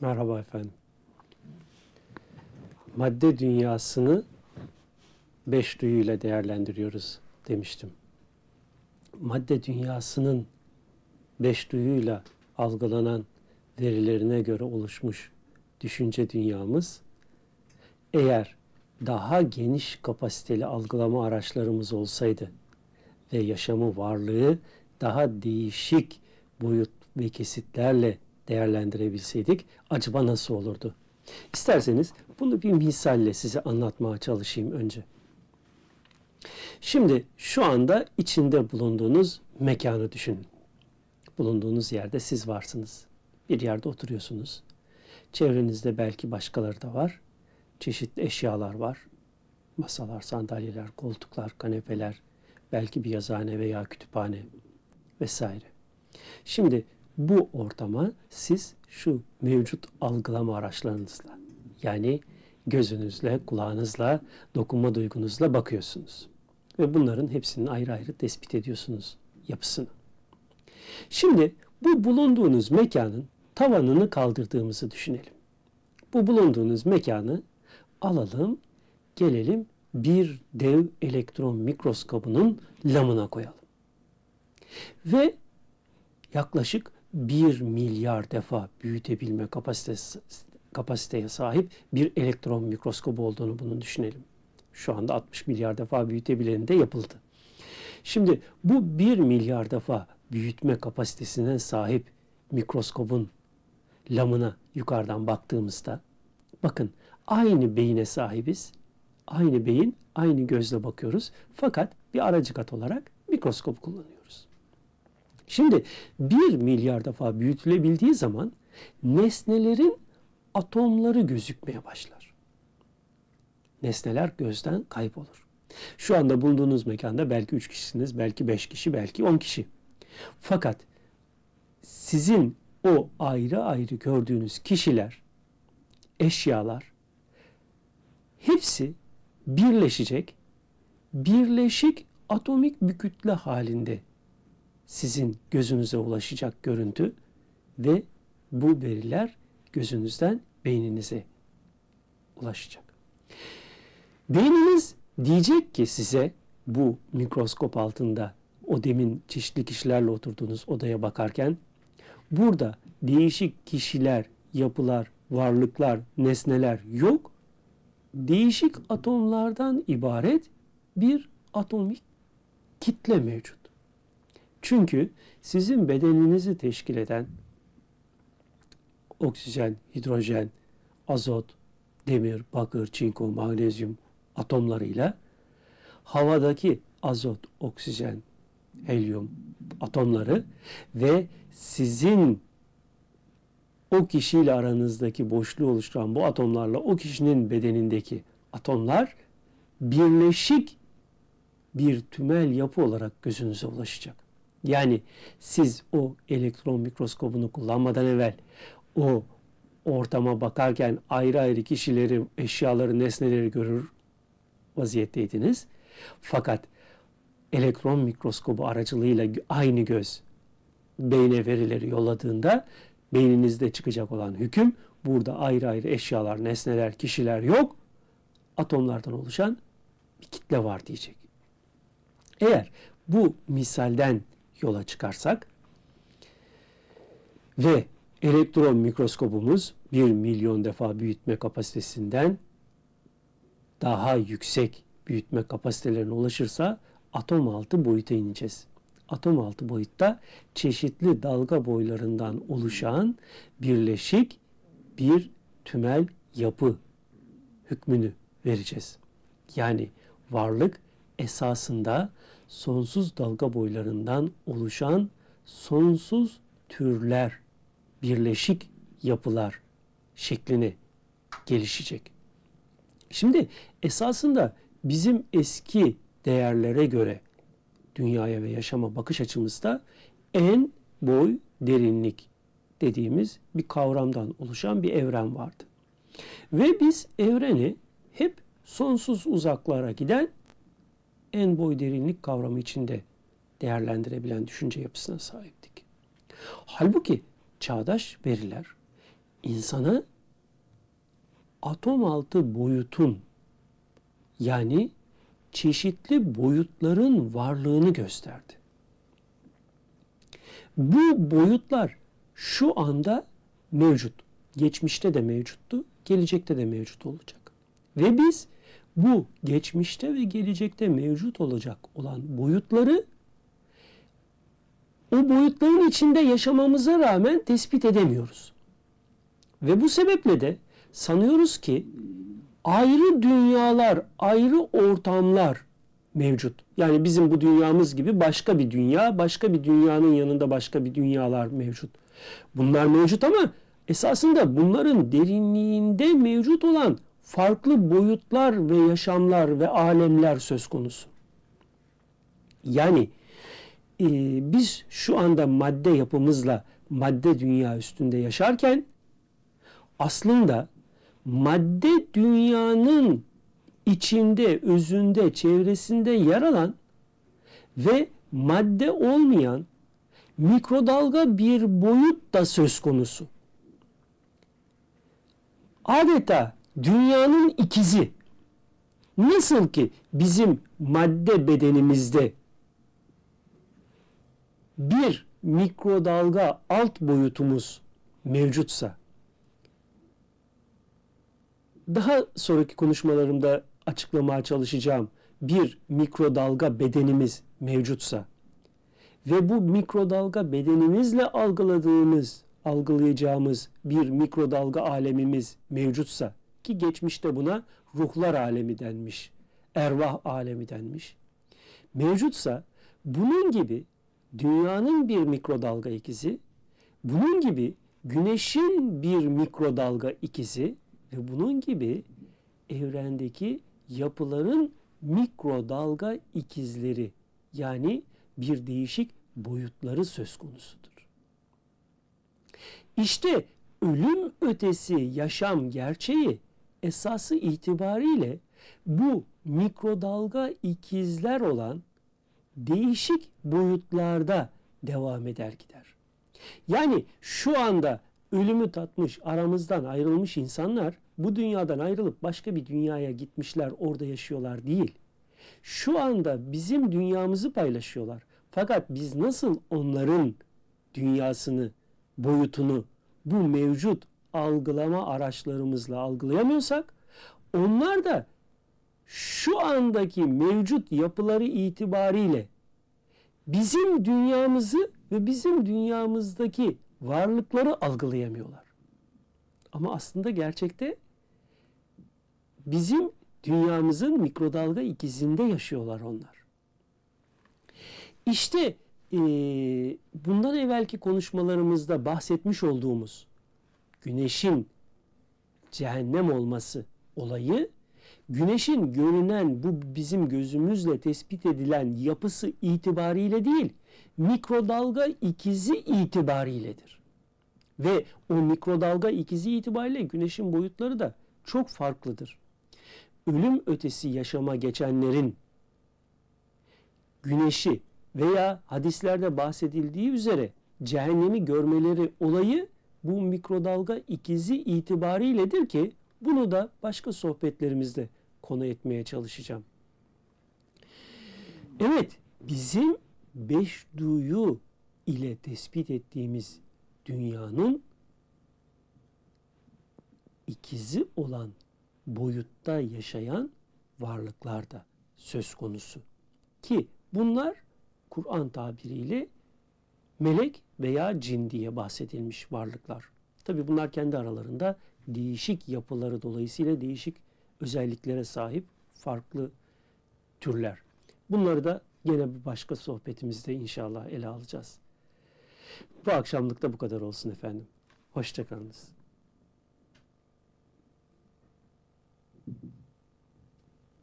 Merhaba efendim. Madde dünyasını beş duyuyla değerlendiriyoruz demiştim. Madde dünyasının beş duyuyla algılanan verilerine göre oluşmuş düşünce dünyamız eğer daha geniş kapasiteli algılama araçlarımız olsaydı ve yaşamı varlığı daha değişik boyut ve kesitlerle değerlendirebilseydik acaba nasıl olurdu? İsterseniz bunu bir misalle size anlatmaya çalışayım önce. Şimdi şu anda içinde bulunduğunuz mekanı düşünün. Bulunduğunuz yerde siz varsınız. Bir yerde oturuyorsunuz. Çevrenizde belki başkaları da var. Çeşitli eşyalar var. Masalar, sandalyeler, koltuklar, kanepeler, belki bir yazıhane veya kütüphane vesaire. Şimdi bu ortama siz şu mevcut algılama araçlarınızla yani gözünüzle, kulağınızla, dokunma duygunuzla bakıyorsunuz. Ve bunların hepsini ayrı ayrı tespit ediyorsunuz yapısını. Şimdi bu bulunduğunuz mekanın tavanını kaldırdığımızı düşünelim. Bu bulunduğunuz mekanı alalım, gelelim bir dev elektron mikroskobunun lamına koyalım. Ve yaklaşık 1 milyar defa büyütebilme kapasitesi, kapasiteye sahip bir elektron mikroskobu olduğunu bunu düşünelim. Şu anda 60 milyar defa büyütebileni de yapıldı. Şimdi bu 1 milyar defa büyütme kapasitesine sahip mikroskobun lamına yukarıdan baktığımızda bakın aynı beyine sahibiz. Aynı beyin, aynı gözle bakıyoruz. Fakat bir aracı kat olarak mikroskop kullanıyoruz. Şimdi 1 milyar defa büyütülebildiği zaman nesnelerin atomları gözükmeye başlar. Nesneler gözden kaybolur. Şu anda bulunduğunuz mekanda belki 3 kişisiniz, belki 5 kişi, belki 10 kişi. Fakat sizin o ayrı ayrı gördüğünüz kişiler, eşyalar hepsi birleşecek, birleşik atomik bir kütle halinde sizin gözünüze ulaşacak görüntü ve bu veriler gözünüzden beyninize ulaşacak. Beyniniz diyecek ki size bu mikroskop altında o demin çeşitli kişilerle oturduğunuz odaya bakarken burada değişik kişiler, yapılar, varlıklar, nesneler yok. Değişik atomlardan ibaret bir atomik kitle mevcut. Çünkü sizin bedeninizi teşkil eden oksijen, hidrojen, azot, demir, bakır, çinko, magnezyum atomlarıyla havadaki azot, oksijen, helyum atomları ve sizin o kişiyle aranızdaki boşluğu oluşturan bu atomlarla o kişinin bedenindeki atomlar birleşik bir tümel yapı olarak gözünüze ulaşacak. Yani siz o elektron mikroskobunu kullanmadan evvel o ortama bakarken ayrı ayrı kişileri, eşyaları, nesneleri görür vaziyetteydiniz. Fakat elektron mikroskobu aracılığıyla aynı göz beyne verileri yolladığında beyninizde çıkacak olan hüküm burada ayrı ayrı eşyalar, nesneler, kişiler yok. Atomlardan oluşan bir kitle var diyecek. Eğer bu misalden yola çıkarsak ve elektron mikroskobumuz 1 milyon defa büyütme kapasitesinden daha yüksek büyütme kapasitelerine ulaşırsa atom altı boyuta ineceğiz. Atom altı boyutta çeşitli dalga boylarından oluşan birleşik bir tümel yapı hükmünü vereceğiz. Yani varlık esasında sonsuz dalga boylarından oluşan sonsuz türler, birleşik yapılar şeklini gelişecek. Şimdi esasında bizim eski değerlere göre dünyaya ve yaşama bakış açımızda en boy derinlik dediğimiz bir kavramdan oluşan bir evren vardı. Ve biz evreni hep sonsuz uzaklara giden en boy derinlik kavramı içinde değerlendirebilen düşünce yapısına sahiptik. Halbuki çağdaş veriler insana atom altı boyutun yani çeşitli boyutların varlığını gösterdi. Bu boyutlar şu anda mevcut. Geçmişte de mevcuttu, gelecekte de mevcut olacak. Ve biz bu geçmişte ve gelecekte mevcut olacak olan boyutları o boyutların içinde yaşamamıza rağmen tespit edemiyoruz. Ve bu sebeple de sanıyoruz ki ayrı dünyalar, ayrı ortamlar mevcut. Yani bizim bu dünyamız gibi başka bir dünya, başka bir dünyanın yanında başka bir dünyalar mevcut. Bunlar mevcut ama esasında bunların derinliğinde mevcut olan farklı boyutlar ve yaşamlar ve alemler söz konusu. Yani e, biz şu anda madde yapımızla madde dünya üstünde yaşarken aslında madde dünyanın içinde, özünde, çevresinde yer alan ve madde olmayan mikrodalga bir boyut da söz konusu. Adeta dünyanın ikizi. Nasıl ki bizim madde bedenimizde bir mikrodalga alt boyutumuz mevcutsa daha sonraki konuşmalarımda açıklamaya çalışacağım bir mikrodalga bedenimiz mevcutsa ve bu mikrodalga bedenimizle algıladığımız, algılayacağımız bir mikrodalga alemimiz mevcutsa ki geçmişte buna ruhlar alemi denmiş, ervah alemi denmiş. Mevcutsa bunun gibi dünyanın bir mikrodalga ikizi, bunun gibi güneşin bir mikrodalga ikizi ve bunun gibi evrendeki yapıların mikrodalga ikizleri yani bir değişik boyutları söz konusudur. İşte ölüm ötesi yaşam gerçeği esası itibariyle bu mikrodalga ikizler olan değişik boyutlarda devam eder gider. Yani şu anda ölümü tatmış, aramızdan ayrılmış insanlar bu dünyadan ayrılıp başka bir dünyaya gitmişler, orada yaşıyorlar değil. Şu anda bizim dünyamızı paylaşıyorlar. Fakat biz nasıl onların dünyasını, boyutunu bu mevcut algılama araçlarımızla algılayamıyorsak onlar da şu andaki mevcut yapıları itibariyle bizim dünyamızı ve bizim dünyamızdaki varlıkları algılayamıyorlar. Ama aslında gerçekte bizim dünyamızın mikrodalga ikizinde yaşıyorlar onlar. İşte e, bundan evvelki konuşmalarımızda bahsetmiş olduğumuz güneşin cehennem olması olayı güneşin görünen bu bizim gözümüzle tespit edilen yapısı itibariyle değil, mikrodalga ikizi itibariyledir. Ve o mikrodalga ikizi itibariyle güneşin boyutları da çok farklıdır. Ölüm ötesi yaşama geçenlerin güneşi veya hadislerde bahsedildiği üzere cehennemi görmeleri olayı bu mikrodalga ikizi itibariyledir ki bunu da başka sohbetlerimizde konu etmeye çalışacağım. Evet, bizim beş duyu ile tespit ettiğimiz dünyanın ikizi olan boyutta yaşayan varlıklar da söz konusu. Ki bunlar Kur'an tabiriyle melek veya cin diye bahsedilmiş varlıklar. Tabi bunlar kendi aralarında değişik yapıları dolayısıyla değişik özelliklere sahip farklı türler. Bunları da yine bir başka sohbetimizde inşallah ele alacağız. Bu akşamlık da bu kadar olsun efendim. Hoşçakalınız.